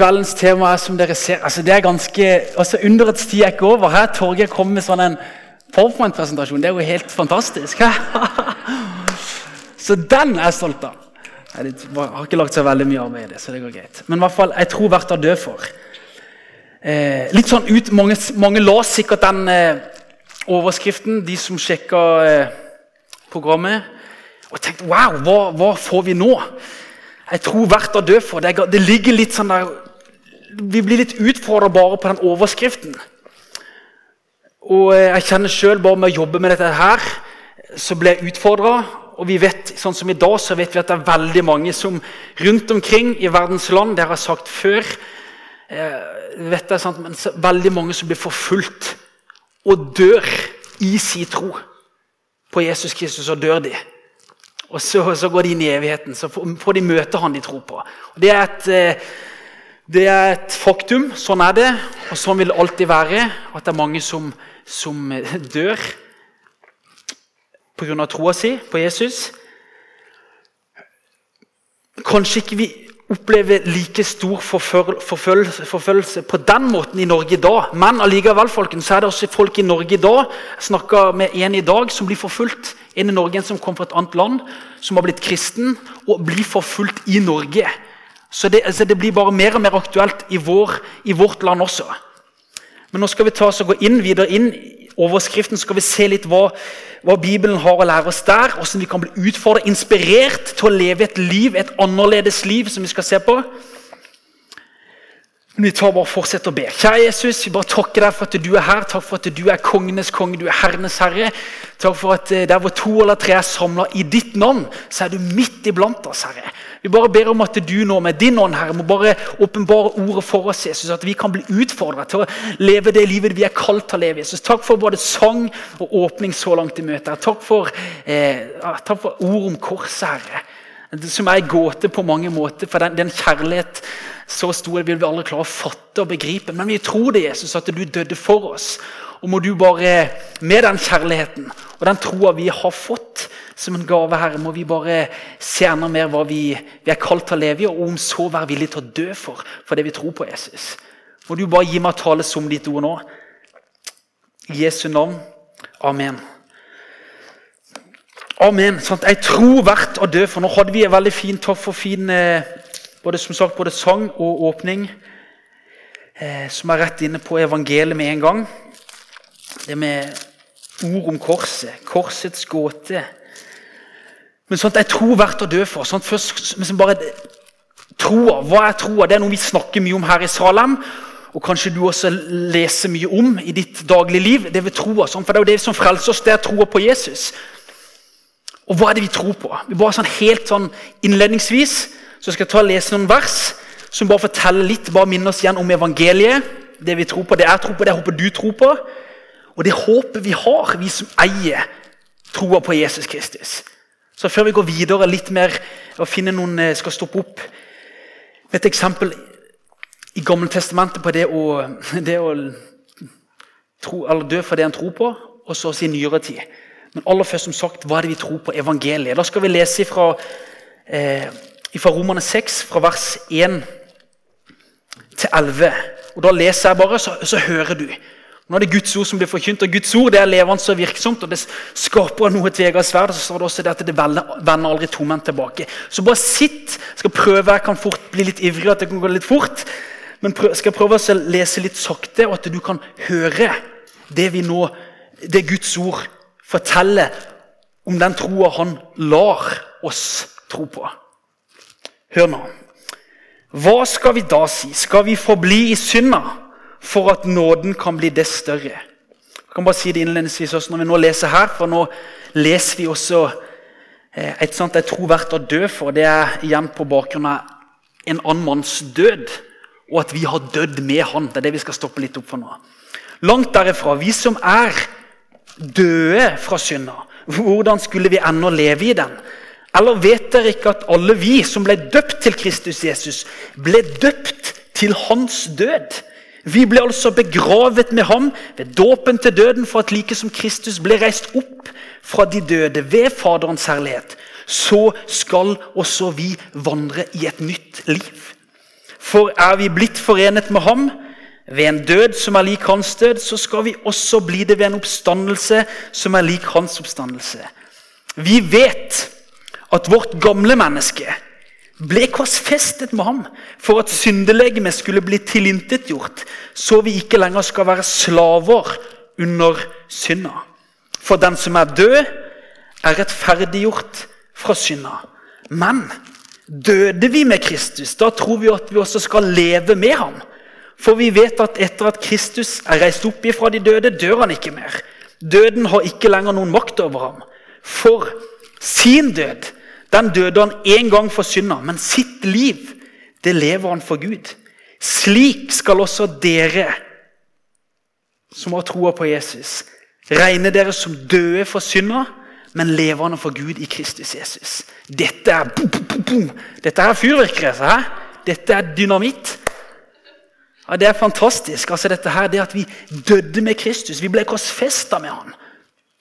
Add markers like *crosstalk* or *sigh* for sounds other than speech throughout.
kveldens tema er som dere ser, altså det er ganske, altså Underets tid er ikke over. her. Torgeir kom med sånn en PowerPoint-presentasjon. Det er jo helt fantastisk. *laughs* Så den er jeg stolt av. Jeg har ikke lagt så veldig mye arbeid i det. så det går greit. Men i hvert fall, jeg tror verdt å dø for. Eh, litt sånn ut, Mange, mange la sikkert den eh, overskriften, de som sjekka eh, programmet, og tenkte wow, hva, hva får vi nå? jeg tror verdt å dø for. Det, det ligger litt sånn der Vi blir litt utfordra bare på den overskriften. Og eh, jeg kjenner sjøl bare med å jobbe med dette her, så blir jeg utfordra. Og vi vet, sånn som i dag så vet vi at det er veldig mange som rundt omkring i verdens land Det har jeg sagt før. Eh, vet jeg, sant, men Veldig mange som blir forfulgt og dør i sin tro på Jesus Kristus. Og dør de. Og så, så, går de inn i evigheten. Så får de møte han de tror på. Og det, er et, eh, det er et faktum. Sånn er det. Og sånn vil det alltid være. At det er mange som, som dør pga. troa si på Jesus. Kanskje ikke vi opplever like stor forfølgelse, på den måten i Norge i dag. Men allikevel folkens, så er det også folk i Norge i dag Jeg med en i dag som blir forfulgt. En i Norge som kom fra et annet land, som har blitt kristen og blir forfulgt i Norge. Så det, så det, blir bare mer og mer aktuelt i, vår, i vårt land også. Men nå skal vi ta oss og gå inn, videre inn overskriften skal vi se litt hva, hva, Bibelen har å lære oss der. Hvordan vi kan bli utfordret, inspirert til å leve et liv, et annerledes liv. som vi skal se på. Men vi tar bare fortsetter å be. Kjære Jesus, vi bare takker deg for at du er her. Takk for at du er kongenes konge, du er herrenes herre. Takk for at eh, der hvor to eller tre er samla i ditt navn, så er du midt iblant oss, Herre. Vi bare ber om at du nå med din ånd Herre, må bare åpenbare ordet for oss, Jesus, at vi kan bli utfordra til å leve det livet vi er kalt til å leve. Jesus. Takk for både sang og åpning så langt i møtet. Takk eh, takk for ord om korset, Herre. Som er en gåte på mange måter. For den, den kjærlighet så stor vil vi aldri klare å fatte og begripe. Men vi tror det, Jesus, at du døde for oss. Og må du bare, med den kjærligheten og den troa vi har fått som en gave, Herre, må vi bare se enda mer hva vi, vi er kalt til å leve i, og om så være villige til å dø for, for det vi tror på Jesus. Må du bare gi meg tale som ditt ord nå. I Jesu navn. Amen. Amen. Sånn, jeg tror verdt å dø for. Nå hadde vi en veldig fin, tøff og fin eh, både, som sagt, både sang og åpning. Eh, som er rett inne på evangeliet med en gang. Det med ord om korset, korsets gåte. Men sånt jeg tror verdt å dø for. Sånt først, liksom bare troa, Hva er troa? Det er noe vi snakker mye om her i Salem. Og kanskje du også leser mye om i ditt daglige liv. Det ved troa, for det er jo det som frelser oss, det er troa på Jesus. Og hva er det vi tror på? Vi bare sånn Helt sånn innledningsvis så skal jeg ta og lese noen vers som bare forteller litt, bare minner oss igjen om evangeliet. Det vi tror på, det jeg tror på, det jeg håper du tror på. Og det håpet vi har, vi som eier troa på Jesus Kristus. Så før vi går videre litt mer og finner noen eh, skal stoppe opp Et eksempel i Gammeltestamentet på det å, *laughs* det å tro, dø for det en tror på, og så si nyere tid. Men aller først som sagt, hva er det vi tror på evangeliet? Da skal vi lese fra, eh, fra Romerne 6, fra vers 1 til 11. Og Da leser jeg bare, så, så hører du. Nå er det Guds ord som blir forkynt, og Guds ord det er levende og virksomt. og Det skaper noe tvega sverd. Så står det også det at det vender aldri tomhendt tilbake. Så bare sitt. Jeg skal prøve, jeg kan fort bli litt ivrig, at det kan gå litt fort. Men prøv, skal prøve å lese litt sakte, og at du kan høre det vi nå, det Guds ord forteller om den troa han lar oss tro på. Hør nå. Hva skal vi da si? Skal vi forbli i synda? for at nåden kan bli det større. Jeg kan bare si det innledningsvis også når vi nå leser her, for nå leser vi også eh, et sånt jeg tror verdt å dø for. Det er igjen på bakgrunn av en annen manns død, og at vi har dødd med han. Det er det vi skal stoppe litt opp for nå. Langt derifra. Vi som er døde fra synda, hvordan skulle vi ennå leve i den? Eller vet dere ikke at alle vi som ble døpt til Kristus Jesus, ble døpt til hans død? Vi ble altså begravet med ham ved dåpen til døden for at like som Kristus ble reist opp fra de døde ved Faderens herlighet, så skal også vi vandre i et nytt liv. For er vi blitt forenet med ham ved en død som er lik hans død, så skal vi også bli det ved en oppstandelse som er lik hans oppstandelse. Vi vet at vårt gamle menneske ble korsfestet med ham for at syndelegemet skulle bli tilintetgjort, så vi ikke lenger skal være slaver under synda. For den som er død, er rettferdiggjort fra synda. Men døde vi med Kristus, da tror vi at vi også skal leve med ham. For vi vet at etter at Kristus er reist opp ifra de døde, dør han ikke mer. Døden har ikke lenger noen makt over ham. For sin død den døde han én gang for synda, men sitt liv det lever han for Gud. Slik skal også dere som har troa på Jesus, regne dere som døde for synda, men levende for Gud i Kristus Jesus. Dette er boom, boom, boom. Dette er fyrverkeri. Dette er dynamitt. Ja, Det er fantastisk. Altså dette her, det at Vi døde med Kristus. Vi ble korsfesta med han.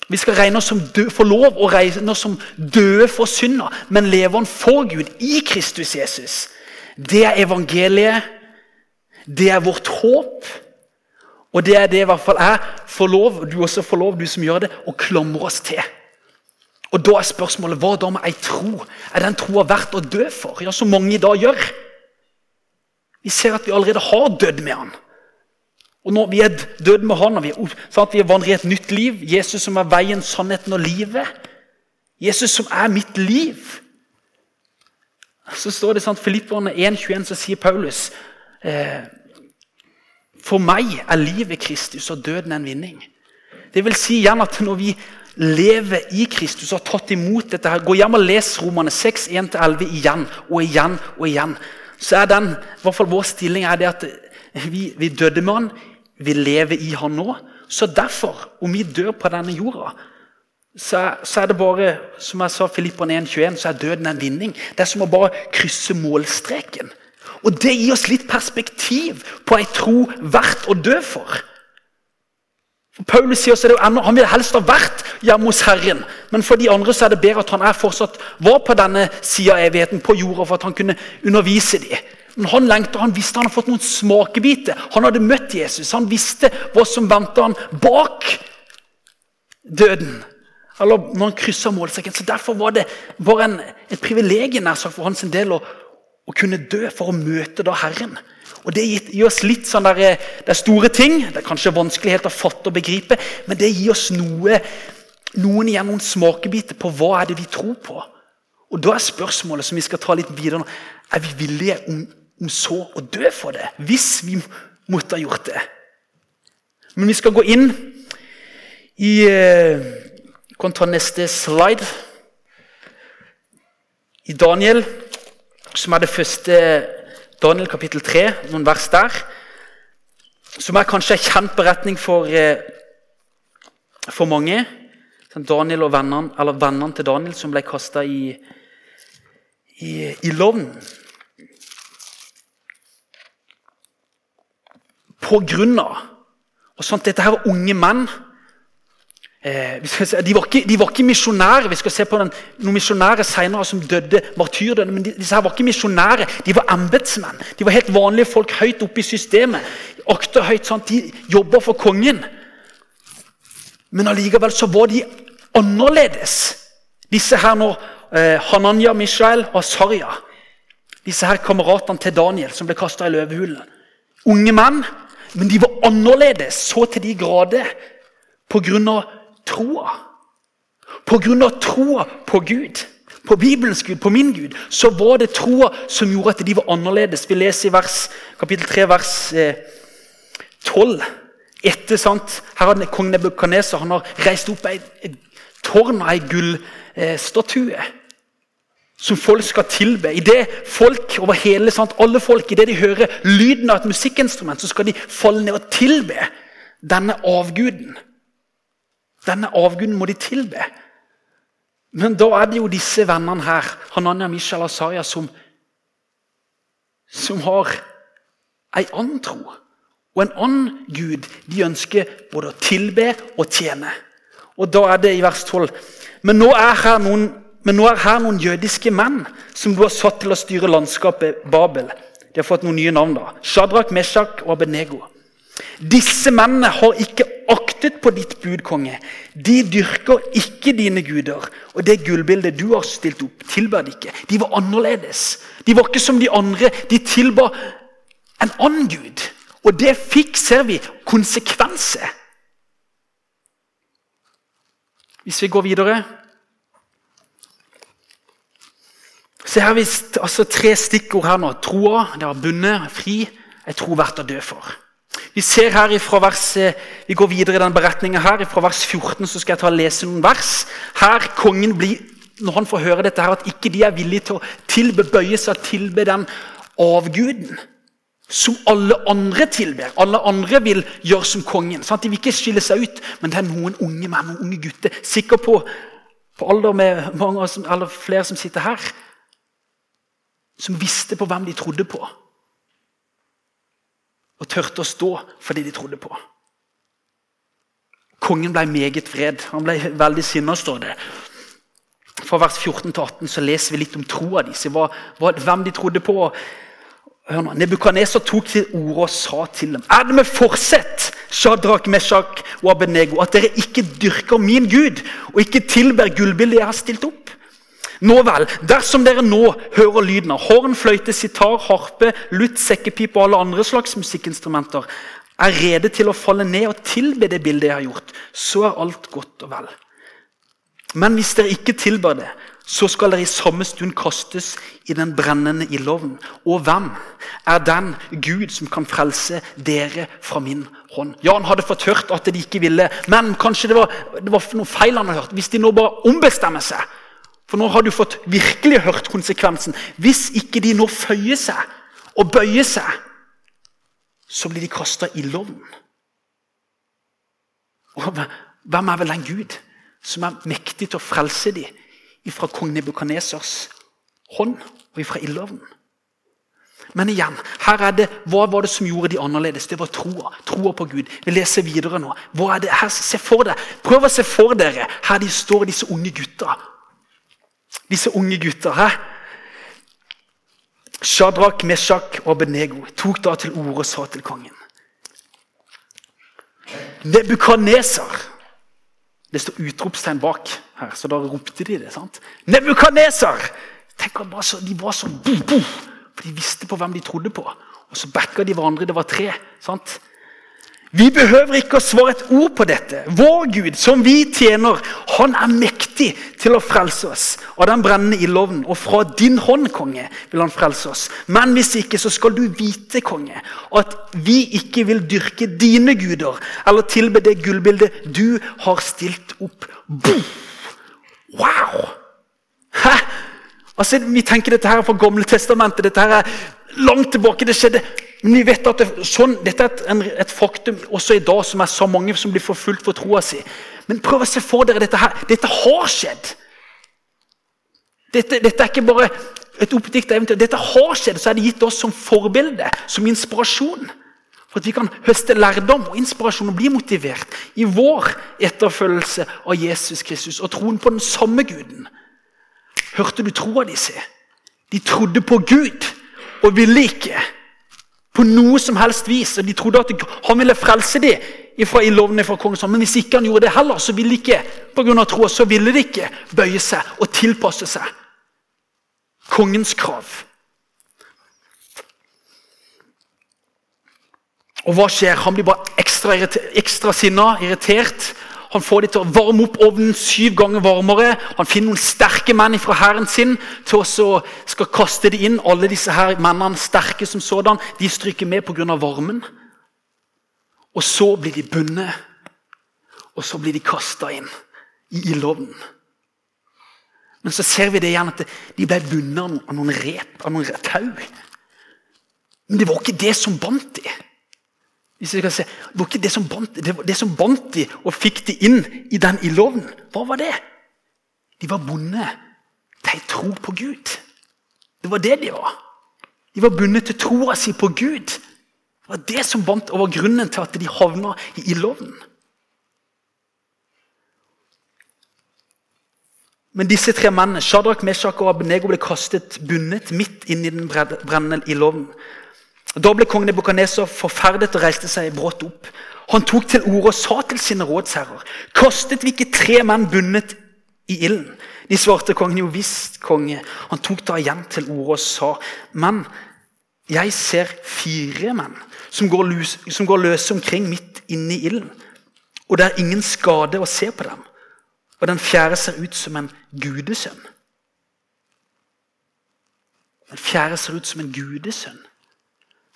Vi skal regne oss som død, få lov å regne oss som døde for synder, men lever for Gud i Kristus Jesus. Det er evangeliet. Det er vårt håp. Og det er det i hvert fall jeg får lov, du også får lov, du som gjør det, å klamre oss til. Og Da er spørsmålet hva da med ei tro? Er den troa verdt å dø for? Ja, som mange i dag gjør. Vi ser at vi allerede har dødd med han. Og når vi er dødd med han, og vi, at vi vandrer i et nytt liv Jesus som er veien, sannheten og livet. Jesus som er mitt liv. Så står det sånn, Filipperne 1,21 så sier Paulus eh, For meg er livet Kristus og døden en vinning. Det vil si igjen at når vi lever i Kristus og har tatt imot dette her, Gå hjem og les Romane 6, 1-11 igjen og igjen og igjen så er den, i hvert fall vår stilling er det at vi, vi døde med han, vi lever i han nå. Så derfor, om vi dør på denne jorda, så, så er det bare som jeg sa, Filipperne 1,21, så er døden en vinning. Det er som å bare krysse målstreken. Og Det gir oss litt perspektiv på ei tro verdt å dø for. Paulus sier også at Han vil helst ha vært hjemme hos Herren, men for de andre så er det bedre at han er fortsatt var på denne sida av evigheten, på jorda, for at han kunne undervise dem. Men han lengta, han visste han hadde fått noen smakebiter. Han hadde møtt Jesus. Han visste hva som ventet han bak døden. Eller når han kryssa målsekken. Så Derfor var det bare en, et privilegium for hans del å, å, kunne dø for å møte da Herren. Og Det gir oss litt sånn der, det er store ting. Det er kanskje vanskelig helt å fatte og begripe, men det gir oss noe, noen igjen noen smakebiter på hva er det vi tror på. Og Da er spørsmålet som vi skal ta litt videre nå, er vi villige om, om så å dø for det. Hvis vi måtte ha gjort det. Men vi skal gå inn i eh, Kan ta neste slide. I Daniel, som er det første Daniel kapittel 3, noen vers der, som er kanskje en kjent beretning for, eh, for mange. Sånn Daniel og vennene, eller vennene til Daniel som ble kasta i, i, i lovn. På grunn av og sånt, Dette her var unge menn Eh, *laughs* de, var ikke, de, ikke, misjonærer. Vi skal se på den, noen misjonærer senere som døde martyrdøden. Men disse her var ikke misjonærer, de var embetsmenn. De var helt vanlige folk høyt oppe i systemet. Akter høyt, sant? De jobba for kongen. Men allikevel så var de annerledes. Disse her nå, eh, Hananya, Mishael og Asarya. Disse her kameratene til Daniel som ble kasta i løvehulen. Unge menn, men de var annerledes så til de grader på grunn av troa. Pga. troa på Gud, på Bibelens Gud, på min Gud, så var det troa som gjorde at de var annerledes. Vi leser i vers, kapittel 3, vers eh, 12. Etter, sant? Her har Kong Nebukadneser han har reist opp et tårn av ei gullstatue. Eh, som folk skal tilbe. I det folk over hele, sant? alle folk, i det de hører lyden av et musikkinstrument, så skal de falle ned og tilbe denne avguden. Denne avguden må de tilbe. Men da er det jo disse vennene her, Hananya, Mishal og Saria, som, som har ei annen tro og en annen gud de ønsker både å tilbe og tjene. Og Da er det i vers 12. Men nå er her noen, er her noen jødiske menn som du har satt til å styre landskapet Babel. De har fått noen nye navn. da. Shadrach, Meshach og Abenego. Disse mennene har ikke aktet på ditt bud, konge. De dyrker ikke dine guder. Og det gullbildet du har stilt opp, tilber de ikke. De var annerledes. De var ikke som de andre. De tilba en annen gud. Og det fikk, ser vi, konsekvenser. Hvis vi går videre Se her vi altså tre stikkord her nå. Troa, det har bundet, fri. Jeg tror verdt å dø for. Vi ser her ifra vers, vi går videre i den beretningen her. Fra vers 14 så skal jeg ta og lese noen vers. Her kongen blir, Når han får høre dette, her, at ikke de er villige til å tilbe, bøye seg tilbe den avguden som alle andre tilber. Alle andre vil gjøre som kongen. Sant? De vil ikke skille seg ut, men det er noen unge menn og unge gutter, Sikker på, på alder med mange, eller flere som sitter her, som visste på hvem de trodde på. Og tørte å stå for det de trodde på. Kongen ble meget vred. Han ble veldig sinna, står det. Fra vers 14 til 18 så leser vi litt om troa deres, hvem de trodde på. Hør nå, Nebukadneser tok til orde og sa til dem.: Er det med forsett, Shadrach, Meshach og Abenego, at dere ikke dyrker min Gud og ikke tilber gullbildet jeg har stilt opp? Nå vel, dersom dere nå hører lyden av horn, fløyte, sitar, harpe, lutt, sekkepip og alle andre slags musikkinstrumenter, er rede til å falle ned og tilbe det bildet jeg har gjort, så er alt godt og vel. Men hvis dere ikke tilber det, så skal dere i samme stund kastes i den brennende ildovnen. Og hvem er den Gud som kan frelse dere fra min hånd? Ja, han hadde fått hørt at de ikke ville, men kanskje det var, det var noe feil han hadde hørt. Hvis de nå bare ombestemmer seg for nå har du fått virkelig hørt konsekvensen. Hvis ikke de nå føyer seg og bøyer seg, så blir de kasta i ildovnen. Hvem er vel den Gud som er mektig til å frelse dem ifra kong Nebukanesers hånd og ifra ildovnen? Men igjen, her er det, hva var det som gjorde de annerledes? Det var troa. Troa på Gud. Vi leser videre nå. Hva er det? Her, se for deg, Prøv å se for dere her de står, disse unge gutta disse unge gutta. her. Shadrach, Meshach og Abednego tok da til orde og sa til kongen Nebukaneser Det står utropstegn bak her, så da ropte de det. sant? Nebukaneser! Tenk at De var så bo, bo, for de visste på hvem de trodde på. Og så backa de hverandre. Det var tre. sant? Vi behøver ikke å svare et ord på dette. Vår Gud, som vi tjener, han er mektig til å frelse oss av den brennende ildovnen. Og fra din hånd, konge, vil han frelse oss. Men hvis ikke, så skal du vite, konge, at vi ikke vil dyrke dine guder eller tilbe det gullbildet du har stilt opp. Boom! Wow! Hæ? Altså, Vi tenker dette her fra Gamle testamentet. Dette her er langt tilbake. Det skjedde men vi vet at det, sånn, Dette er et, et, faktum også i dag, som er så mange som blir forfulgt for troa si. Men prøv å se for dere dette her. Dette har skjedd. Dette, dette er ikke bare et oppdikta eventyr. Dette har skjedd, så er det gitt oss som forbilde, som inspirasjon. For at vi kan høste lærdom og inspirasjon og bli motivert i vår etterfølgelse av Jesus Kristus og troen på den samme Guden. Hørte du troa de si? De trodde på Gud og ville ikke på noe som helst vis. Og De trodde at han ville frelse dem fra lovene fra kongen. Men hvis ikke han gjorde det heller, så ville de ikke på grunn av tro, så ville de ikke bøye seg og tilpasse seg kongens krav. Og hva skjer? Han blir bare ekstra, ekstra sinna, irritert. Han får dem til å varme opp ovnen syv ganger varmere. Han finner noen sterke menn fra hæren sin til å skal kaste det inn. Alle disse her mennene, sterke som sådan, de stryker med pga. varmen. Og så blir de bundet, og så blir de kasta inn i ildovnen. Men så ser vi det igjen at de ble bundet av noen rep, av noen tau. Men det var ikke det som bandt dem. Hvis vi kan se, Det var ikke det som bandt, det, det som bandt de og fikk de inn i den ildovnen. Hva var det? De var bundet til tro på Gud. Det var det de var. De var bundet til troa si på Gud. Det var det som bandt over grunnen til at de havna i ildovnen. Men disse tre mennene Shadrach, Meshach og Abnego, ble kastet bundet midt inn i den brennende ildovnen. Da ble kong Nebukadneser forferdet og reiste seg brått opp. Han tok til orde og sa til sine rådsherrer.: Kastet vi ikke tre menn bundet i ilden? De svarte kongen jo visst, konge. Han tok da igjen til orde og sa, men jeg ser fire menn som går, løs, som går løse omkring midt inne i ilden. Og det er ingen skade å se på dem. Og den fjerde ser ut som en gudesønn. Den fjerde ser ut som en gudesønn.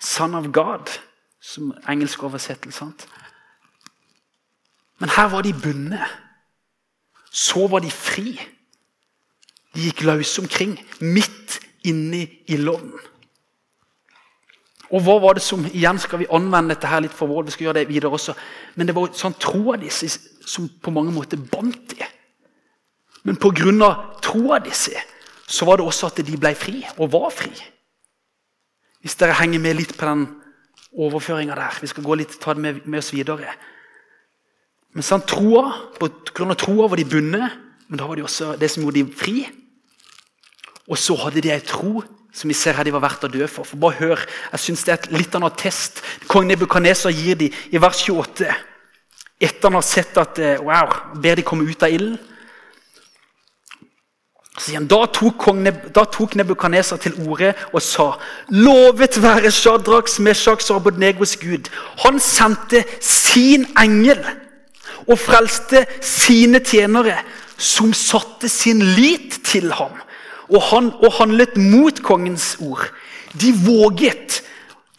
Son of God, som engelsk oversettelse. Men her var de bundet. Så var de fri. De gikk løse omkring, midt inni ildovnen. Og hva var det som, igjen skal vi anvende dette her litt for vår, vi skal gjøre det videre også, men det var sånn troa disse som på mange måter bandt de. Men pga. troa disse så var det også at de ble fri, og var fri. Hvis dere henger med litt på den overføringa der. Vi skal gå litt, ta det med, med oss videre. Men sant, troa, På grunn av troa var de bundet, men da var de også det som gjorde de fri. Og så hadde de ei tro som vi ser her de var verdt å dø for. For bare hør, jeg synes Det er et litt annet test kong Nebukadneser gir de i vers 28. Etter han har sett at eh, wow, ber de komme ut av ilden. Da tok, tok Nebukadneser til orde og sa.: Lovet være Shadraks, Meshaks og Abodnegos Gud. Han sendte sin engel og frelste sine tjenere, som satte sin lit til ham og, han, og handlet mot kongens ord. De våget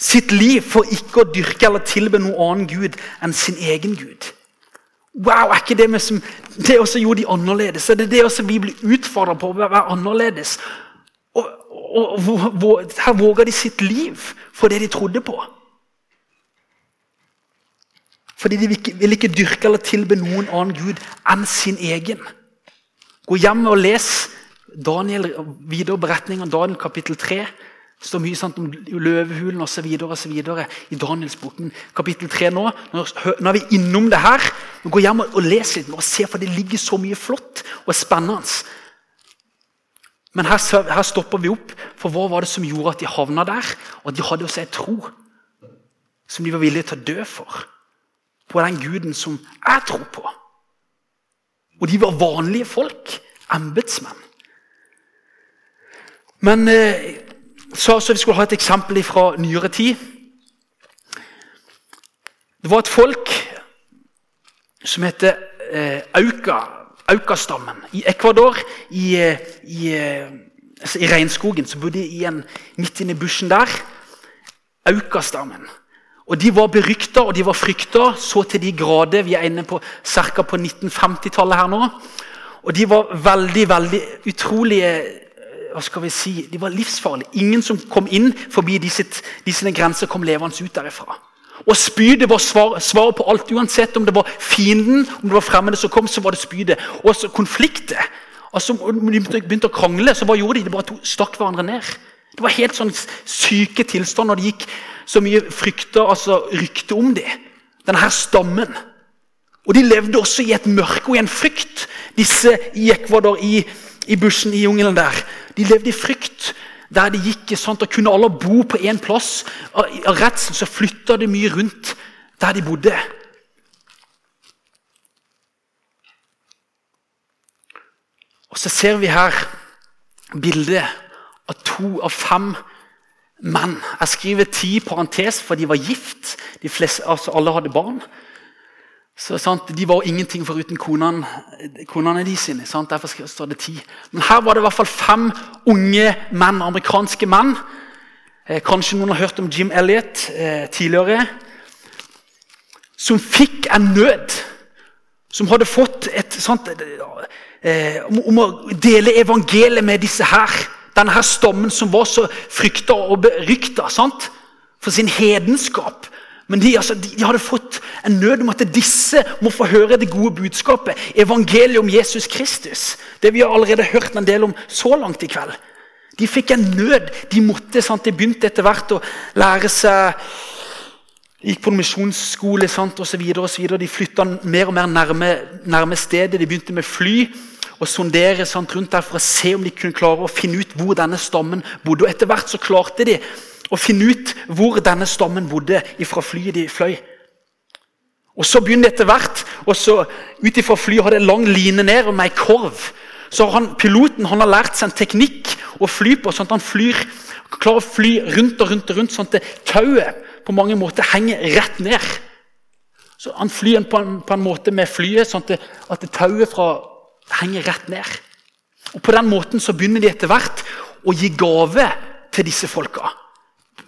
sitt liv for ikke å dyrke eller tilbe noen annen gud enn sin egen gud. Wow, er ikke det vi som, det også gjorde de annerledes? Er det også vi blir utfordra på å være annerledes? Og, og, og, Her våga de sitt liv for det de trodde på. Fordi de ville ikke dyrke eller tilbe noen annen gud enn sin egen. Gå hjem og les Daniel, videre beretningen Daniel kapittel 3. Det står mye sant, om løvehulen osv. i Daniels bok. Kapittel 3 nå, nå er vi innom det her. Gå hjem og, og les litt og se, for det ligger så mye flott og spennende. Men her, her, stopper vi opp, for hva var det som gjorde at de havna der? Og at de hadde også en tro som de var villige til å dø for. På den guden som jeg tror på. Og de var vanlige folk. Embetsmenn. Men eh, sa så vi skulle ha et eksempel fra nyere tid. Det var et folk som heter eh, Auka, Aukastammen i Ecuador. I, eh, i, eh, altså i regnskogen. Som bodde i en, midt inne i bushen der. Aukastammen. Og De var berykta og de var frykta så til de grader. Vi er inne på ca. på 1950-tallet her nå. Og de var veldig, veldig utrolige hva skal vi si, de var livsfarlige. Ingen som kom inn forbi disse, sine grenser, kom levende ut derifra. Og Spydet var svaret svar på alt. Uansett om det var fienden om det var fremmede som kom, så var det spydet. Og så konflikter. Altså, de begynte å krangle, så hva gjorde de? De bare stakk hverandre ned. Det var helt sånn syke tilstander. Det gikk så mye frykter, altså rykte om det. Denne her stammen. Og de levde også i et mørke og i en frykt, disse i Ecuador, i, i bushen i jungelen der. De levde i frykt. Der de gikk Sant? og kunne alle bo på én plass. Av redsel så flytta de mye rundt der de bodde. Og så ser vi her bildet av to av fem menn. Jeg skriver ti parentes, for de var gift. De fleste, altså Alle hadde barn. Så, sant, De var ingenting foruten konene, konene de sine. Sant? Derfor står det ti. Men her var det i hvert fall fem unge menn, amerikanske menn. Eh, kanskje noen har hørt om Jim Elliot eh, tidligere. Som fikk en nød. Som hadde fått et sant, eh, om, om, å dele evangeliet med disse her. Denne her stammen som var så frykta og berykta for sin hedenskap. Men de, altså, de, de, hadde fått en nød om at disse må få høre det gode budskapet. Evangeliet om Jesus Kristus. Det vi har allerede hørt en del om så langt i kveld. De fikk en nød. De måtte, sant? de begynte etter hvert å lære seg Gikk på misjonsskole osv. De flytta mer og mer nærme, nærme stedet. De begynte med fly. Og sondere sant, rundt der for å se om de kunne klare å finne ut hvor denne stammen bodde. Og Etter hvert så klarte de å finne ut hvor denne stammen bodde fra flyet de fløy. Og Så begynner de etter hvert, og så ut ifra flyet har det en lang line ned med ei korv. Så han, Piloten han har lært seg en teknikk å fly på, sånn at han flyr, klarer å fly rundt og rundt og rundt, sånn at tauet på mange måter henger rett ned. Så Han flyr på en, på en måte med flyet, sånn at, at tauet fra, henger rett ned. Og På den måten så begynner de etter hvert å gi gave til disse folka.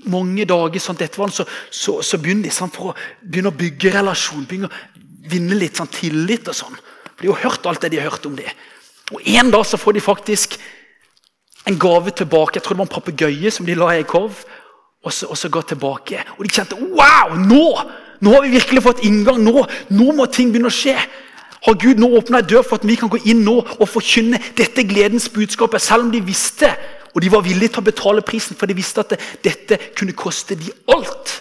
Mange dager sånn etterpå så, så, så, begynner de sånn, for å begynne å bygge relasjon, begynne å vinne litt sånn tillit. og sånn. For De har hørt alt det de har hørt om det. Og En dag så får de faktisk en gave tilbake. Jeg tror det var en papegøye som de la i en korv. Og så, og så ga tilbake. Og de kjente wow, nå nå har vi virkelig fått inngang. Nå, nå må ting begynne å skje. Har Gud nå åpna ei dør for at vi kan gå inn nå og forkynne dette gledens budskapet? Selv om de visste, og de var villige til å betale prisen, for de visste at dette kunne koste de alt.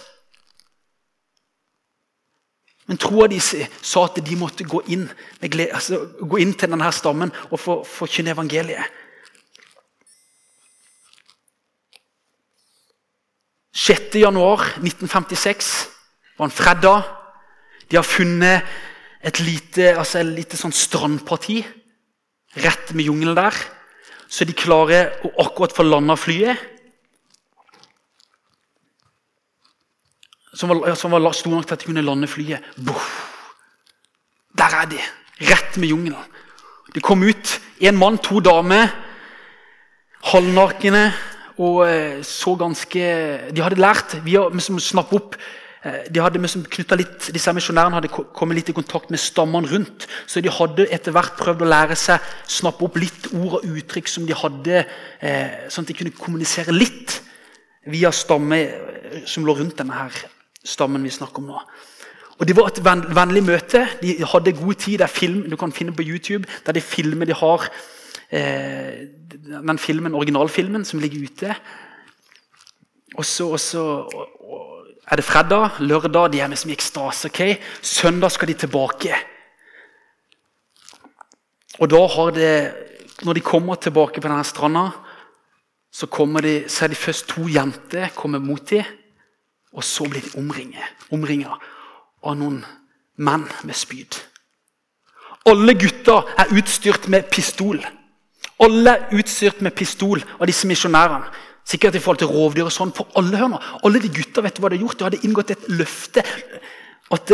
Men troa de sa at de måtte gå inn, glede, altså, gå inn til denne stammen og forkynne evangeliet. januar 1956 var en fredag. De har funnet et lite, altså et lite sånn strandparti rett med jungelen der. Så de klarer å akkurat få landa flyet. som var, som var stor nok til at de kunne lande flyet. Boff. Der er de! Rett med jungelen. De kom ut, én mann, to damer, halvnakne og eh, så ganske De hadde lært via liksom, snapp opp de hadde liksom litt, Disse misjonærene hadde kommet litt i kontakt med stammene rundt. Så de hadde etter hvert prøvd å lære seg snappe opp litt ord og uttrykk som de hadde, eh, sånn at de kunne kommunisere litt via stammen som lå rundt denne her stammen vi snakker om nå. Og Det var et vennlig møte. De hadde god tid. Det er film du kan finne på YouTube. der de filmer de har eh, den filmen, originalfilmen som ligger ute. Og så, er det fredag, lørdag, de er med som i ekstase. ok? Søndag skal de tilbake. Og da har det, Når de kommer tilbake på denne stranda, så, de, så er de først to jenter kommer mot dem. Og så blir de omringet av noen menn med spyd. Alle gutter er utstyrt med pistol. Alle er utstyrt med pistol av disse misjonærene. Sikkert i forhold til rovdyr og sånn. For alle nå, alle de gutta vet hva de hadde gjort? De hadde inngått et løfte. At,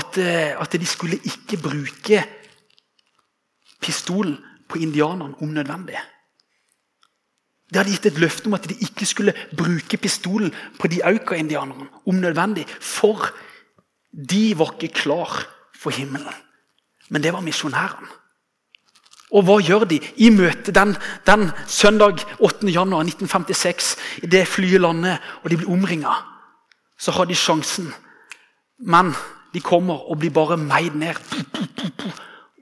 at, at de skulle ikke bruke pistolen på indianerne om nødvendig. De hadde gitt et løfte om at de ikke skulle bruke pistolen på de auka-indianerne om nødvendig. For de var ikke klar for himmelen. Men det var misjonærene. Og hva gjør de i møte den, den søndag 8. januar 1956? I det flyet lander og de blir omringa, så har de sjansen. Men de kommer og blir bare meid ned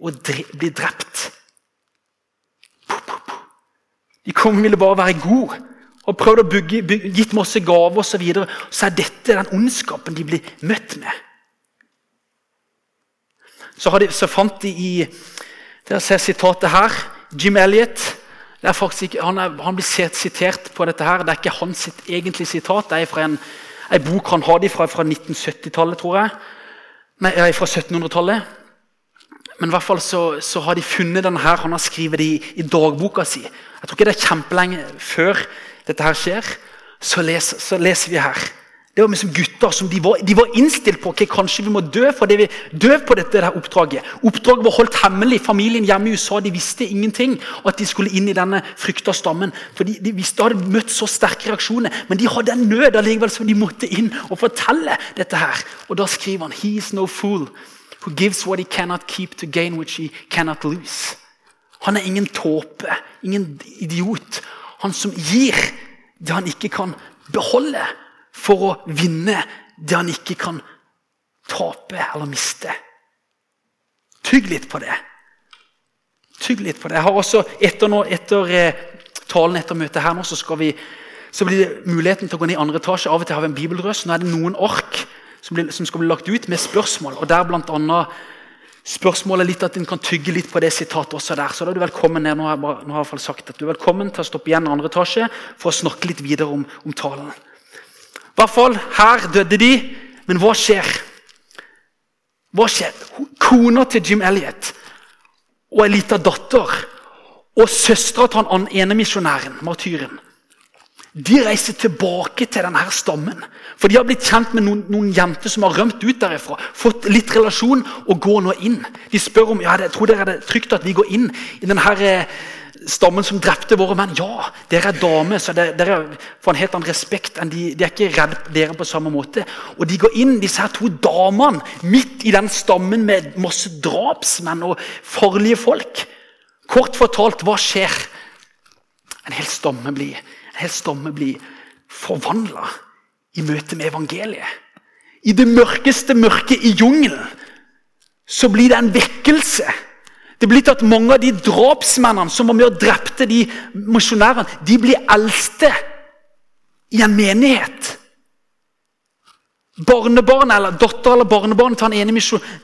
og blir drept. De kom ville bare være gode og prøvde å bygge, bygge gitt masse gaver osv. Så, videre. så er dette den ondskapen de blir møtt med. Så, de, så fant de i Dere ser sitatet her. Jim Elliot. Ikke, han, er, han, blir sitert på dette her. Det er ikke hans sitt egentlige sitat. Det er fra en, en bok han hadde fra, fra 1970-tallet, tror jeg. Nei, fra 1700-tallet. Men i hvert fall så, så, har de funnet denne her, han har skrevet det i, i, dagboka si. Jeg tror ikke det er kjempelenge før dette her skjer. Så, les, så leser vi her. Det var liksom gutter som de var, de var innstilt på okay, kanskje vi må dø for det vi dø på dette der oppdraget. Oppdraget var holdt hemmelig. Familien hjemme i USA de visste ingenting. At de skulle inn i denne frykta stammen. For De, de visste, de hadde møtt så sterke reaksjoner, men de hadde en nød allikevel som de måtte inn og fortelle dette her. Og Da skriver han «He is no fool who gives what he cannot keep to gain which he cannot lose. Han er ingen tåpe, ingen idiot. Han som gir det han ikke kan beholde, for å vinne det han ikke kan tape eller miste. Tygg litt på det. Tygg litt på det. Jeg har også Etter, nå, etter eh, talen etter møtet her nå, så, vi, så blir det muligheten til å gå ned i andre etasje. Av og til har vi en bibelrøst. Nå er det noen ark som, blir, som, skal bli lagt ut med spørsmål. og Der blant annet Spørsmålet er litt at en kan tygge litt på det sitatet også der. så da er du velkommen ned. Nå har jeg, bare, nå har jeg sagt at du er velkommen til å stoppe igjen i andre etasje for å snakke litt videre om, om talen. Hvert fall, Her døde de, men hva skjer? Hva skjer? Kona til Jim Elliot og ei lita datter og søstera til han ene misjonæren, martyren, de reiser tilbake til denne stammen. For de har blitt kjent med noen, noen, jenter som har rømt ut derifra. Fått litt relasjon og går nå inn. De spør om ja, jeg tror dere er det trygt at vi går inn i denne stammen som drepte våre menn. Ja, dere er damer, så dere får en helt annen respekt. enn de, de er ikke redd dere på samme måte. Og de går inn, disse her to damene, midt i den stammen med masse drapsmenn og farlige folk. Kort fortalt, hva skjer? En hel stamme blir stamme blir forvandla i møte med evangeliet. I det mørkeste mørket i jungelen så blir det en vekkelse. Det blir til at Mange av de drapsmennene som var med og drepte de misjonærene, de blir eldste i en menighet. Barnebarn eller Datter eller barnebarn til den ene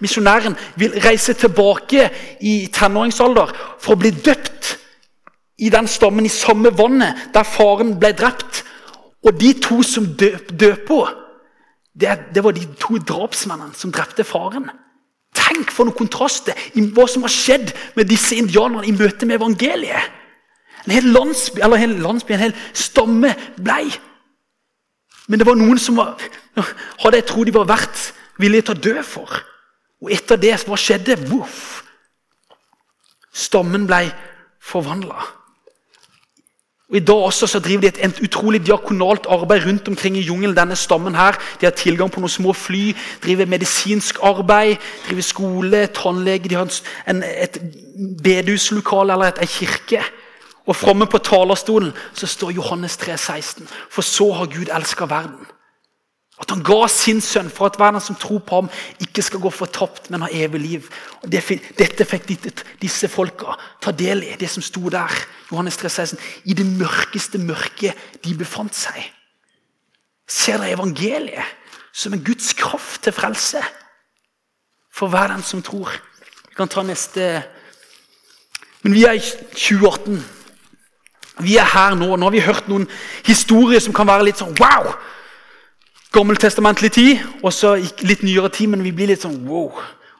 misjonæren vil reise tilbake i tenåringsalder for å bli døpt i den stammen, i samme vannet der faren ble drept. Og de to som døp, på, det, det, var de to drapsmennene som drepte faren. Tenk for noen kontraster i hva som har skjedd med disse indianerne i møte med evangeliet. En hel landsby, eller en hel, landsby, en hel stamme blei. Men det var noen som var, hadde jeg trodd de var verdt villige til å dø for. Og etter det, hva skjedde? Voff! Stammen blei forvandla. Og I dag også så driver de et, et utrolig diakonalt arbeid rundt omkring i jungelen. denne stammen her. De har tilgang på noen små fly, driver medisinsk arbeid, driver skole, tannlege. De har en, et bedehuslokale eller en kirke. Og framme på talerstolen så står Johannes 3, 16. For så har Gud elska verden at han ga sin sønn for at verden som tror på ham, ikke skal gå fortapt, men ha evig liv. Og dette fikk disse folka ta del i, det som sto der. Johannes 3, 16, I det mørkeste mørket de befant seg. Ser dere evangeliet som en Guds kraft til frelse? For hver den som tror. Vi kan ta neste Men vi er i 2018. Vi er her nå. Nå har vi hørt noen historier som kan være litt sånn wow! Gammeltestamentlig tid, og så litt nyere tid, men vi blir litt sånn wow.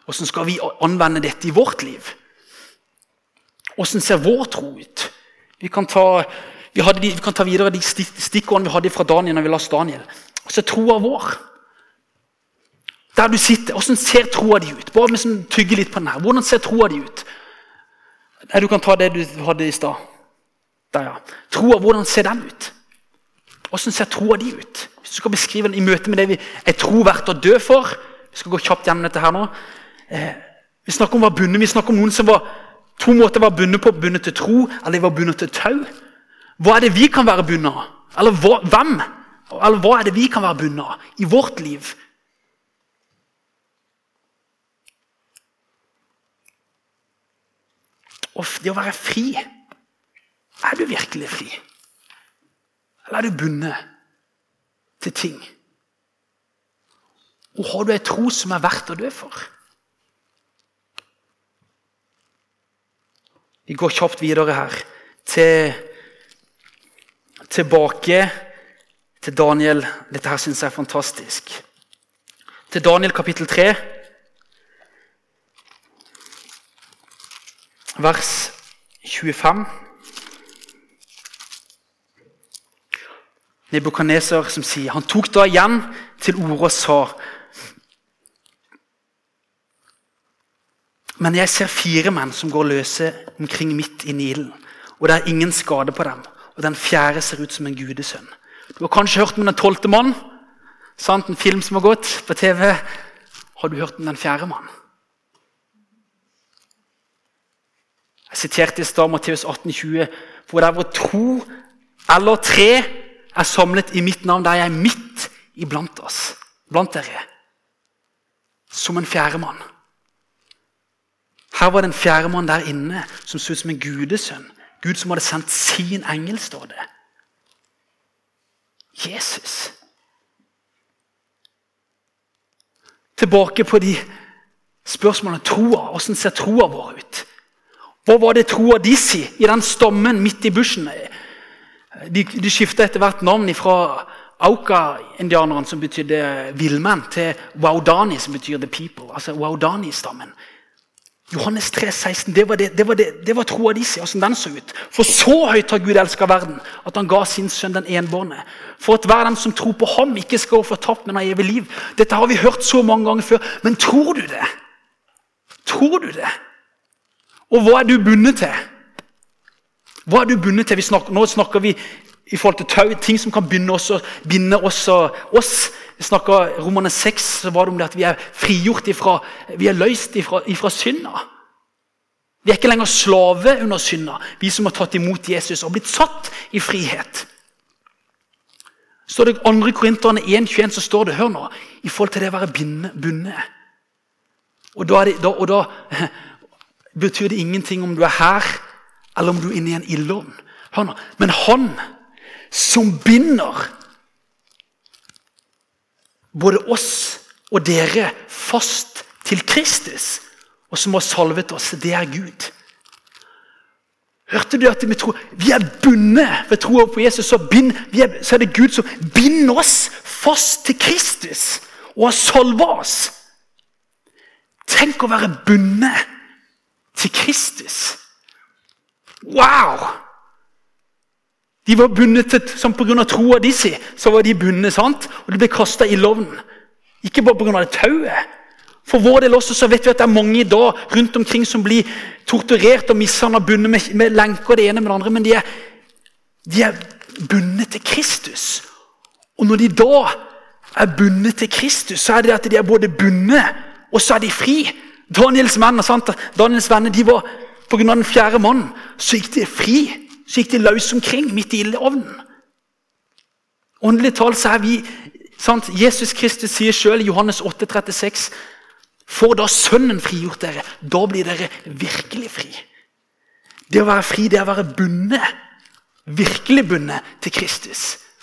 Hvordan skal vi anvende dette i vårt liv? Hvordan ser vår tro ut? Vi kan ta, vi de, vi kan ta videre de stikkordene vi hadde fra Daniel når vi leste Daniel. Så troa vår. Der du sitter, Hvordan ser troa di ut? Bare liksom tygge litt på den her. Hvordan ser troa di ut? Du kan ta det du hadde i stad. Der, ja. Troa, hvordan ser den ut? Hvordan ser troa di ut? Hvis du skal beskrive den i møte med det vi er tro verdt å dø for Vi skal gå kjapt gjennom dette her nå. Eh, vi snakker om var bundet, vi snakker om noen som var to måter var bundet på. Bundet til tro, eller de var bundet til tau. Hva er det vi kan være bundet av? Eller hva, hvem? Eller hva er det vi kan være bundet av i vårt liv? Og det å være fri Er du virkelig fri? Eller er du bundet? til ting. Og har du ei tro som er verdt å dø for? Vi går kjapt videre her. Til, tilbake til Daniel. Dette her syns jeg er fantastisk. Til Daniel kapittel 3, vers 25. Nebukadneser som sier Han tok da igjen til orde og sa Men jeg ser fire menn som går løse omkring midt i Nilen. Og det er ingen skade på dem. Og den fjerde ser ut som en gudesønn. Du har kanskje hørt om Den tolvte mann? Sant? En film som har gått på TV. Har du hørt om Den fjerde mann? Jeg siterte i stad Matteus 18,20, hvor det er hvor to eller tre er samlet i mitt navn, der jeg er midt iblant oss, blant dere. Som en fjerdemann. Her var det en fjerdemann der inne som så ut som en gudesønn. Gud som hadde sendt sin engel, står det. Jesus. Tilbake på de spørsmålene troa. Hvordan ser troa vår ut? Hva var det troa de sier i den stammen midt i bushen? De, de skifta etter hvert navn fra Auka-indianerne, som betydde villmenn, til Waudani, som betyr the people. Altså Waudani-stammen. Johannes 3, 16, det var, det, det var, det, det var troa de sier, åssen den så ut. For så høyt har Gud elska verden, at han ga sin sønn den enbårne. For at hver den som tror på ham, ikke skal gå fortapt, men ha evig liv. Dette har vi hørt så mange ganger før, men tror du det? Tror du det? Og hva er du bundet til? Hva er du bundet til? Snakker, nå snakker vi i forhold til tau, ting som kan oss, binde oss og oss. Vi snakker Romane 6, så var det om det at vi er frigjort ifra, vi er løst ifra, ifra synda. Vi er ikke lenger slave under synda, vi som har tatt imot Jesus og blitt satt i frihet. Står det 2. Korinterne 1,21, så står det hør nå, i forhold til det å være bundet. Og da, det, da, og da *laughs* betyr det ingenting om du er her, eller om du er inne i en ildovn. Men han som binder både oss og dere fast til Kristus, og som har salvet oss, det er Gud. Hørte du at vi, tror, vi er bundet ved troa på Jesus? Så, bind, er, så, er, det Gud som binder oss fast til Kristus og har salva oss. Tenk å være bundet til Kristus. Wow! De var bundet til, som Pga. troa de si, så var de bundet, sant? og de ble kasta i lovnen. Ikke bare pga. tauet. For vår del også så vet vi at det er mange i dag rundt omkring som blir torturert og mishandla bundet med, med lenker det ene med det andre. Men de er, de er bundet til Kristus. Og når de da er bundet til Kristus, så er det at de er både bundet og så er de fri. Daniels venner sant? Daniels venner de var Pga. den fjerde mannen så gikk de fri. Så gikk de løs omkring midt i ildovnen. Åndelig talt så er vi sant? Jesus Kristus sier selv i Johannes 8, 36 Får da Sønnen frigjort dere, da blir dere virkelig fri. Det å være fri, det er å være bundet. Virkelig bundet til Kristus.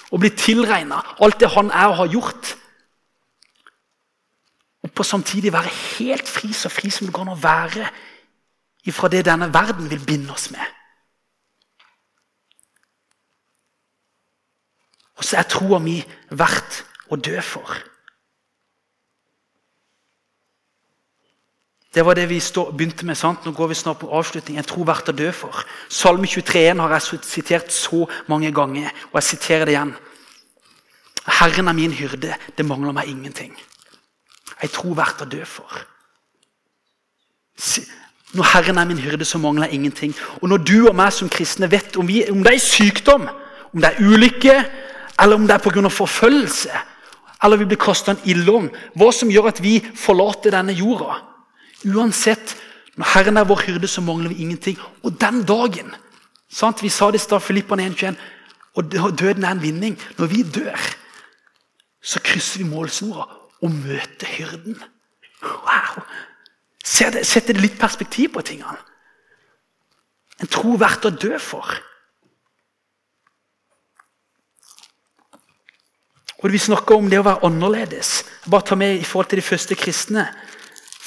Og bli tilregna alt det han er og har gjort. Og på samtidig være helt fri, så fri som det går an å være ifra det denne verden vil binde oss med. Og så er troa mi verdt å dø for. Det var det vi begynte med. sant? Nå går vi snart på avslutning. En tro verdt å dø for. Salme 23 har jeg sitert så mange ganger, og jeg siterer det igjen. Herren er min hyrde, det mangler meg ingenting. Jeg tror verdt å dø for. Når Herren er min hyrde, så mangler jeg ingenting. Og når du og meg som kristne vet om, vi, om det er sykdom, om det er ulykke, eller om det er pga. forfølgelse, eller vi blir kasta en ildovn, hva som gjør at vi forlater denne jorda Uansett, når Herren er vår hyrde, så mangler vi ingenting. Og den dagen sant? Vi sa det i stad, Filippaen 1,21, og døden er en vinning. Når vi dør, så krysser vi målsnora og møter hyrden. Wow! Setter det litt perspektiv på tingene. En tro verdt å dø for. Og Vi snakker om det å være annerledes. Bare ta med i forhold til de første kristne.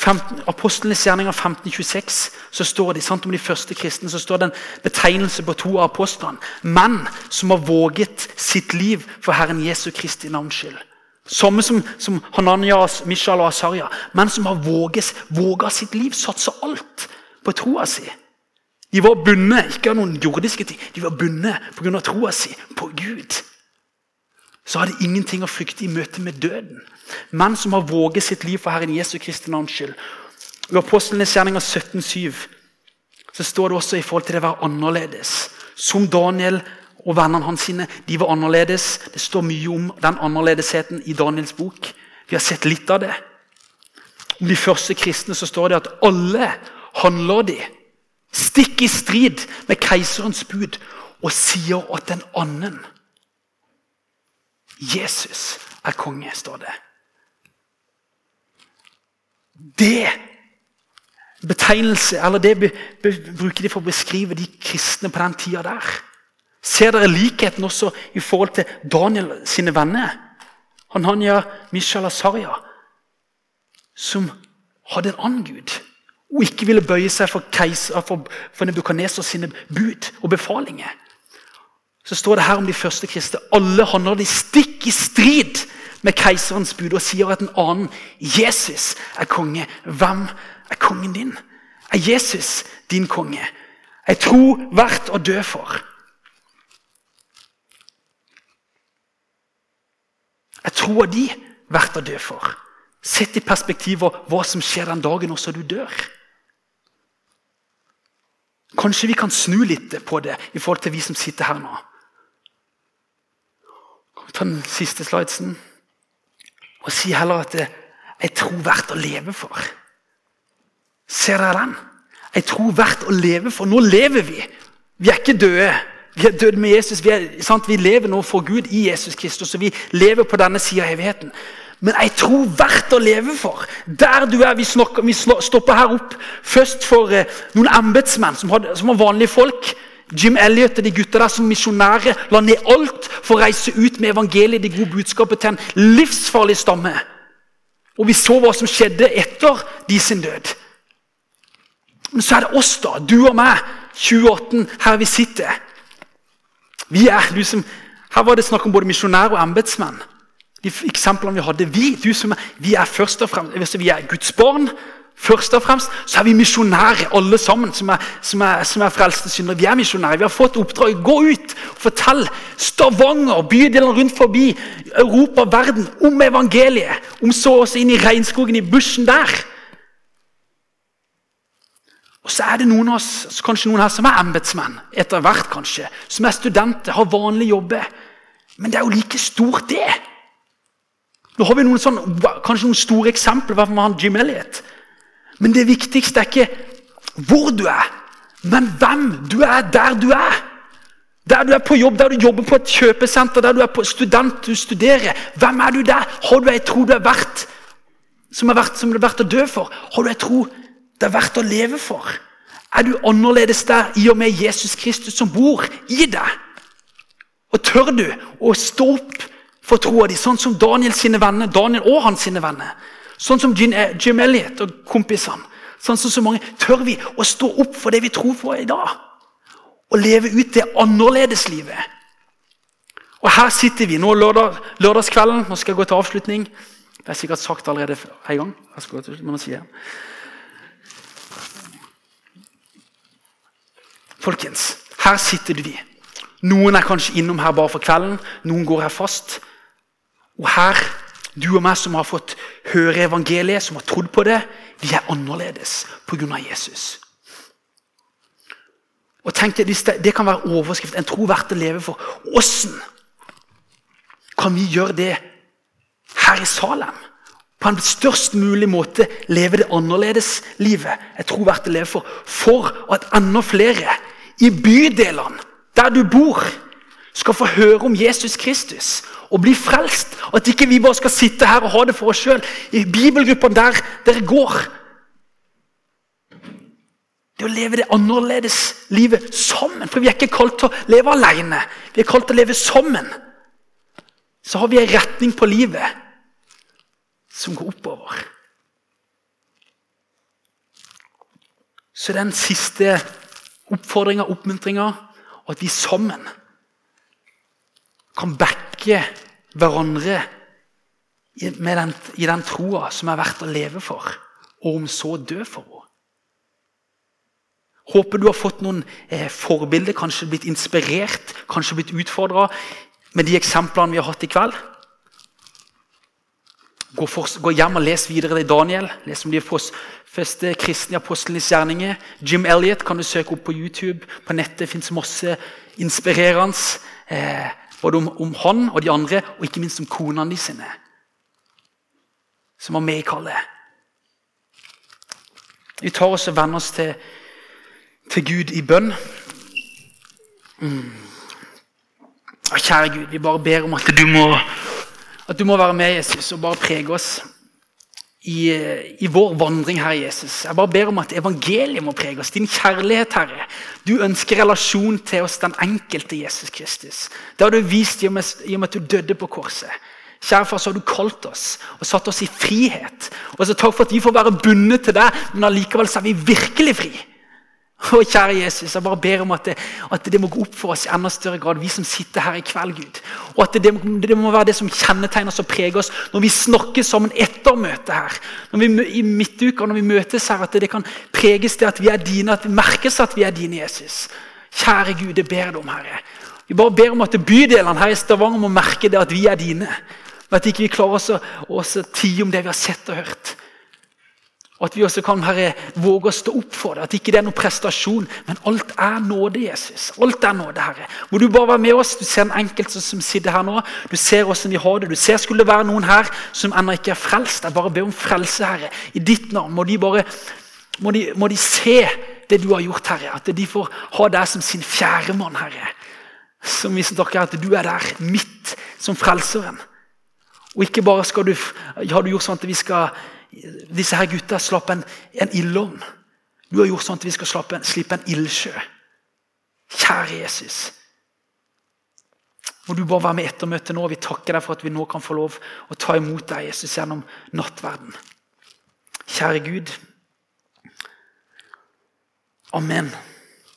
15, Apostlenes gjerninger 1526 så står det sant, om de første kristne så står det en betegnelse på to av apostlene. Menn som har våget sitt liv for Herren Jesu Kristi navns skyld. Samme som, som Hananias, Mishal og Asarja. Men som har våget, våget sitt liv, satsa alt på troa si. De var bundet ikke av noen jordiske ting, de var bundet pga. troa si på Gud. Så hadde de ingenting å frykte i møte med døden. Menn som har våget sitt liv for Herren Jesu Kristi navns skyld. I Apostlenes gjerninger 17,7 så står det også i forhold til det å være annerledes. Som Daniel og vennene hans sine, de var annerledes. Det står mye om den annerledesheten i Daniels bok. Vi har sett litt av det. Om de første kristne så står det at alle handler de stikk i strid med keiserens bud og sier at den annen Jesus er konge, står det. Det betegnelse, eller det be, be, bruker de for å beskrive de kristne på den tida der. Ser dere likheten også i forhold til Daniel sine venner? Han Hananya, Mishal Asaria, som hadde en annen gud. Og ikke ville bøye seg for, for, for Nebukadneser sine bud og befalinger. Så står det her om de første kristne. Alle handler de stikk i strid med keiserens bud og sier at en annen, Jesus, er konge. Hvem er kongen din? Er Jesus din konge? Er tro verdt å dø for? Er de er verdt å dø for? Sett i perspektiv hva som skjer den dagen også du dør. Kanskje vi kan snu litt på det i forhold til vi som sitter her nå. Vi Ta den siste slidesen og si heller at det er tro verdt å leve for. Ser dere den? Jeg tror verdt å leve for. Nå lever vi. Vi er ikke døde. Vi er døde med Jesus. Vi, er, vi lever nå for Gud i Jesus Kristus. og Vi lever på denne sida av evigheten. Men jeg tror verdt å leve for. Der du er, Vi, snakker, vi stopper her opp først for eh, noen embetsmenn som, som, var vanlige folk. Jim Elliot og de gutta der som misjonærer la ned alt for å reise ut med evangeliet, det gode budskapet, til en livsfarlig stamme. Og vi så hva som skjedde etter de sin død. Men så er det oss, da. Du og meg. 2018, her vi sitter. Vi er liksom, Her var det snakk om både misjonærer og embetsmenn. De eksemplene vi hadde. Vi, du som er, vi er først og fremst, vi er Guds barn. Først og fremst så er vi misjonærer, alle sammen som er, som er, som er frelste syndere. Vi er misjonærer. Vi har fått oppdrag. Gå ut og fortell Stavanger, bydelene rundt forbi, Europa, verden, om evangeliet. Om så også inn i regnskogen, i bushen der. Og så er det noen av oss, kanskje noen her som er embetsmenn, etter hvert kanskje, som er studenter, har vanlige jobber. Men det er jo like stort, det. Nå har vi noen sånn, kanskje noen store eksempler. Hvorfor man har Jim Elliot. Men det viktigste er ikke hvor du er, men hvem du er der du er. Der du er på jobb, der du jobber på et kjøpesenter, der du er på student, du studerer. Hvem er du der? Har du ei tro du er verdt, som er verdt, som er verdt å dø for? Har du ei tro det er verdt å leve for. Er du annerledes der i og med Jesus Kristus som bor i deg? Og tør du å stå opp for troa di, sånn som Daniel sine venner, Daniel og hans sine venner? Sånn som Jim eh, Elliot og kompisene. Sånn som så mange. Tør vi å stå opp for det vi tror på i dag? Og leve ut det annerledeslivet? Og her sitter vi nå lørdag, lørdagskvelden. Nå skal jeg gå til avslutning. Det er sikkert sagt allerede en gang. Jeg skal gå til, må si det. Folkens, her sitter vi. Noen er kanskje innom her bare for kvelden, noen går her fast. Og her, du og meg som har fått høre evangeliet, som har trodd på det, vi er annerledes pga. Jesus. Og tenk deg, Det kan være overskrift, en tro verdt å leve for. Åssen kan vi gjøre det her i Salem? På en størst mulig måte leve det annerledes livet. Jeg tror verdt å leve for, for at enda flere i bydelene der du bor, skal få høre om Jesus Kristus og bli frelst. At ikke vi bare skal sitte her og ha det for oss sjøl. I bibelgruppene der dere går. Det å leve det annerledes livet sammen. For vi er ikke kalt til å leve alene. Vi er kalt til å leve sammen. Så har vi en retning på livet som går oppover. Så den siste oppfordringa, oppmuntringer, og at vi sammen kan backe hverandre i den, i den troa som er verdt å leve for, og om så dø for henne. Håper du har fått noen eh, forbilder, kanskje blitt inspirert, kanskje blitt utfordra med de eksemplene vi har hatt i kveld. Gå, for, gå, hjem og les videre i Daniel. Les om de første kristne apostlenes gjerninger. Jim Elliot kan du søke opp på YouTube. På nettet fins masse inspirerende. Eh, både om, om, han og de andre, og ikke minst om konene de sine. Som var med i kallet. Vi tar oss og venner oss til, til Gud i bønn. Mm. Kjære Gud, vi bare ber om at du må at du må være med, Jesus, og bare prege oss i, i, vår vandring, her, Jesus. Jeg bare ber om at evangeliet må prege oss. Din kjærlighet, Herre. Du ønsker relasjon til oss, den enkelte Jesus Kristus. Det har du vist i og med, at du døde på korset. Kjære far, så har du kalt oss og satt oss i frihet. Og så Takk for at vi får være bundet til deg, men allikevel er vi virkelig fri. Å, kjære Jesus, jeg bare ber om at det, at det, må gå opp for oss i enda større grad, vi som sitter her i kveld, Gud. Og at det, det må være det som kjennetegner oss og preger oss når vi snakker sammen etter møtet her. Når vi, I midtuka, når vi møtes her, at det, kan preges til at vi er dine, at det merkes at vi er dine, Jesus. Kjære Gud, det ber jeg om, Herre. Vi bare ber om at bydelene her i Stavanger må merke det at vi er dine. Og at ikke vi klarer oss å tie om det vi har sett og hørt. Og At vi også kan Herre, våge å stå opp for det. At ikke det er noen prestasjon, men alt er nåde, Jesus. Alt er nåde, Herre. Må du bare være med oss. Du ser den enkelte som sitter her nå. Du ser hvordan vi har det. Du ser skulle det være noen her som ennå ikke er frelst. Jeg bare ber om frelse, Herre. I ditt navn. Må de bare må de, må de se det du har gjort, Herre. At de får ha deg som sin fjerdemann, Herre. Som viser dere at du er der midt som frelseren. Og ikke bare skal du, har du gjort sånn at vi skal disse her gutta slapp en, en ildovn. Du har gjort sånn at vi skal slappe slippe en ildsjø. Kjære Jesus. Må du bare være med etter nå. Vi takker deg for at vi nå kan få lov å ta imot deg, Jesus, gjennom nattverden. Kjære Gud. Amen.